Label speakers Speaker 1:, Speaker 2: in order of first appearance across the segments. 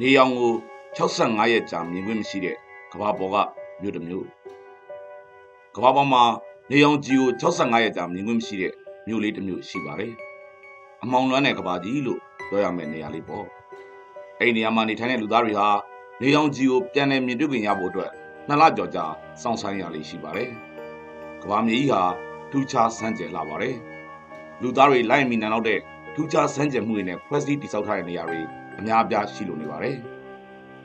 Speaker 1: နေရောင်ကို65ရက်ကြာမြင်ခွင့်မရှိတဲ့ကဘာပေါ်ကမြို့တစ်မြို့ကဘာပေါ်မှာနေရောင်ကြီးကို65ရက်ကြာမြင်ခွင့်မရှိတဲ့မြို့လေးတစ်မြို့ရှိပါတယ်အမောင်လွမ်းတဲ့ကဘာကြီးလို့ပြောရမယ့်နေရာလေးပေါ့အဲ့ဒီနေရာမှာနေထိုင်တဲ့လူသားတွေဟာနေရောင်ကြီးကိုပြန်လည်မြင်တွေ့ခွင့်ရဖို့အတွက်နှစ်လကျော်ကြာစောင့်ဆိုင်းရလေးရှိပါတယ်ကဘာမြေကြီးဟာထူးခြားစမ်းကြယ်လာပါတယ်လူသားတွေလိုက်မိနိုင်တော့တဲ့ထူးခြားစမ်းကြယ်မှုတွေနဲ့ဖွဲ့စည်းတည်ဆောက်ထားတဲ့နေရာတွေ အများအပြားရှိလို့နေပါတယ်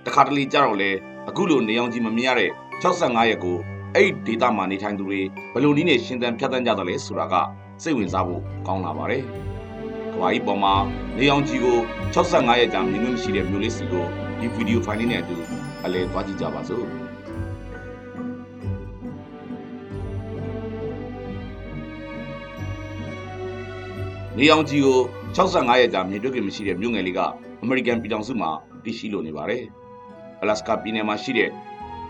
Speaker 1: တခါတလေကြတော့လေအခုလိုနေအောင်ကြီးမမြင်ရတဲ့65ရက်ကိုအဲ့ဒီဒေတာမှာနေထိုင်သူတွေဘယ်လိုနည်းနဲ့ရှင်းတန်းဖြတ်တန်းကြတယ်လဲဆိုတာကစိတ်ဝင်စားဖို့ကောင်းလာပါတယ်။ကဘာကြီးပေါ်မှာနေအောင်ကြီးကို65ရက်ကြာမြင်လို့မရှိတဲ့မျိုးလေးစီကိုဒီဗီဒီယိုဖိုင်လေးနဲ့အတူအလဲသွားကြည့်ကြပါစို့။နေအောင်ကြီးကို65ရက်ကြာမြင်တွေ့ခင်မရှိတဲ့မြို့ငယ်လေးက အမေရိကန်ပြည်ထောင်စုမှာတည်ရှိလို့နေပါတယ်။အလတ်စကာပြည်နယ်မှာရှိတဲ့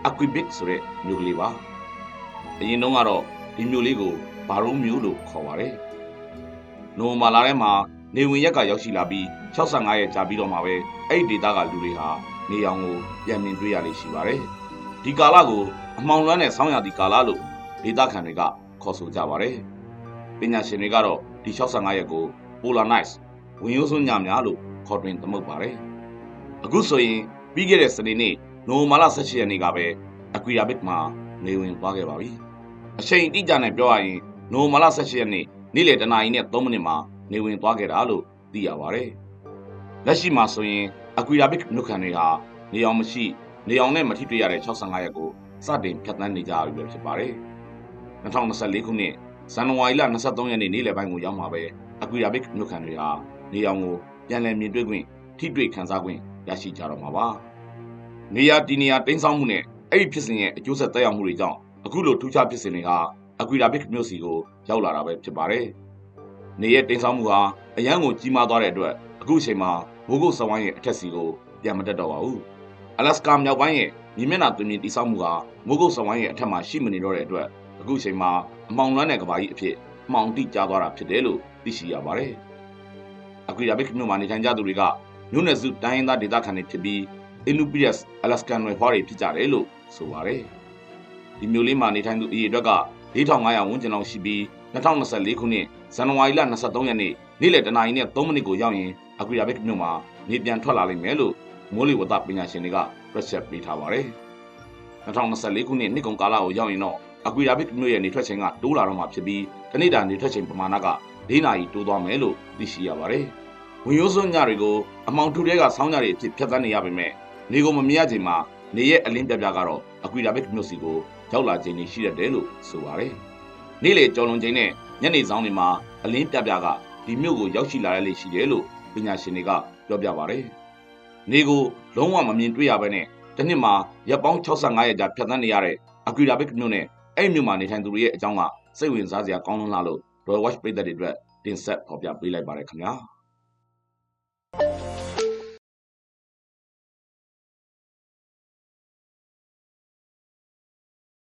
Speaker 1: Aquebec ဆိုတဲ့မြို့ကလေးပါ။အရင်တုန်းကတော့ဒီမြို့လေးကိုဘာရုံးမြို့လို့ခေါ်ပါတယ်။နိုဝင်ဘာလထဲမှာနေဝင်ရက်ကရောက်ရှိလာပြီး65ရက်ကြာပြီးတော့မှပဲအဲ့ဒီဒေသကလူတွေဟာနေအောင်ကိုပြန်မြင်တွေ့ရလိမ့်ရှိပါတယ်။ဒီကာလကိုအမှောင်လွှမ်းတဲ့ဆောင်းရာသီကာလလို့ဒေသခံတွေကခေါ်ဆိုကြပါတယ်။ပညာရှင်တွေကတော့ဒီ65ရက်ကို polar nights ဝင်ရိုးစွန်းညများလို့ ခေါ်တွင်သမုတ်ပါတယ်။အခုဆိုရင်ပြီးခဲ့တဲ့စနေနေ့နိုဝင်ဘာလ18ရက်နေ့ကပဲအကွီရာဘစ်မှာနေဝင်သွားခဲ့ပါပြီ။အချိန်အတိအကျနဲ့ပြောရရင်နိုဝင်ဘာလ18ရက်နေ့နေ့လယ်တနာရီနဲ့3မိနစ်မှာနေဝင်သွားခဲ့တာလို့သိရပါတယ်။လက်ရှိမှာဆိုရင်အကွီရာဘစ်နှုတ်ခမ်းတွေဟာနေအောင်မရှိနေအောင်နဲ့မထိတွေ့ရတဲ့65ရက်ကိုစတင်ဖြတ်သန်းနေကြပြီပဲဖြစ်ပါတယ်။2024ခုနှစ်ဇန်နဝါရီလ23ရက်နေ့နေ့လယ်ပိုင်းကိုရောက်မှာပဲအကွီရာဘစ်နှုတ်ခမ်းတွေဟာနေအောင်ကို ပြန်လည်မြင်တွေ့ခွင့်ထိတွေ့ခံစားခွင့်ရရှိကြတော့မှာပါ။နေရာတီနေရာတင်းဆောင်မှုနဲ့အဲ့ဒီဖြစ်စဉ်ရဲ့အကျိုးဆက်သက်ရောက်မှုတွေကြောင့်အခုလိုထူးခြားဖြစ်စဉ်တွေဟာအကွီရာဘစ်မြို့စီကိုရောက်လာတာပဲဖြစ်ပါတယ်။နေရဲ့တင်းဆောင်မှုဟာအရန်ကိုကြီးမားသွားတဲ့အတွက်အခုအချိန်မှာမိုးကုတ်စဝိုင်းရဲ့အထက်စီကိုပြန်မတက်တော့ပါဘူး။အလက်စကာမြောက်ပိုင်းရဲ့မြေမျက်နှာတွင်မြင်တိဆောက်မှုဟာမိုးကုတ်စဝိုင်းရဲ့အထက်မှာရှိမနေတော့တဲ့အတွက်အခုအချိန်မှာအမောင်လွမ်းတဲ့ကဘာကြီးအဖြစ်မှောင်တိကျသွားတာဖြစ်တယ်လို့သိရှိရပါတယ်။ အကွီရာဘစ်မြို့မှာနေထိုင်ကြသူတွေကမြို့နယ်စုတိုင်းရင်းသားဒေသခံတွေဖြစ်ပြီး Inupiats Alaskan တွေဟောတွေဖြစ်ကြတယ်လို့ဆိုပါတယ်။ဒီမြို့လေးမှာနေထိုင်သူအရေအတွက်က4500ဝန်းကျင်လောက်ရှိပြီး2024ခုနှစ်ဇန်နဝါရီလ23ရက်နေ့နေ့လယ်တနာရီနဲ့3မိနစ်ကိုရောက်ရင်အကွီရာဘစ်မြို့မှာနေပြန်ထွက်လာလိမ့်မယ်လို့မိုးလေဝသပညာရှင်တွေကတွက်ချက်ပေးထားပါတယ်။2024ခုနှစ်နှစ်ကုန်ကာလကိုရောက်ရင်တော့ အကွီရာဘစ်မြို့ရဲ့နေထွက်ချိန်ကတိုးလာတော့မှဖြစ်ပြီးတနေ့တာနေထွက်ချိန်ပမာဏက၄နာရီတိုးသွားမယ်လို့သိရှိရပါတယ်။ဝင်ရိုးစွန်းညတွေကိုအမောင်ထူတဲ့ကဆောင်းညတွေအဖြစ်ဖြတ်သန်းနေရပေမဲ့နေကိုမမြင်ရချိန်မှာနေရဲ့အလင်းပြပြကတော့အကွီရာဘစ်မြို့စီကိုရောက်လာခြင်းရှိရတယ်လို့ဆိုပါတယ်။နေ့လေကြော်လွန်ချိန်နဲ့ညနေဆောင်တွေမှာအလင်းပြပြကဒီမြို့ကိုရောက်ရှိလာရလေရှိတယ်လို့ပညာရှင်တွေကပြောပြပါတယ်။နေကိုလုံးဝမမြင်တွေ့ရဘဲနဲ့တစ်နှစ်မှာရက်ပေါင်း65ရက်ကြာဖြတ်သန်းနေရတဲ့အကွီရာဘစ်မြို့နဲ့ အဲ့မြို့မှာနေထိုင်သူတွေရဲ့အကြောင်းကစိတ်ဝင်စားစရာကောင်းလွန်းလာလို့ Royal Watch ပြည်သက်တွေအတွက်တင်ဆက်ဖော်ပြပေးလိုက်ပါတယ်ခင်ဗျာ။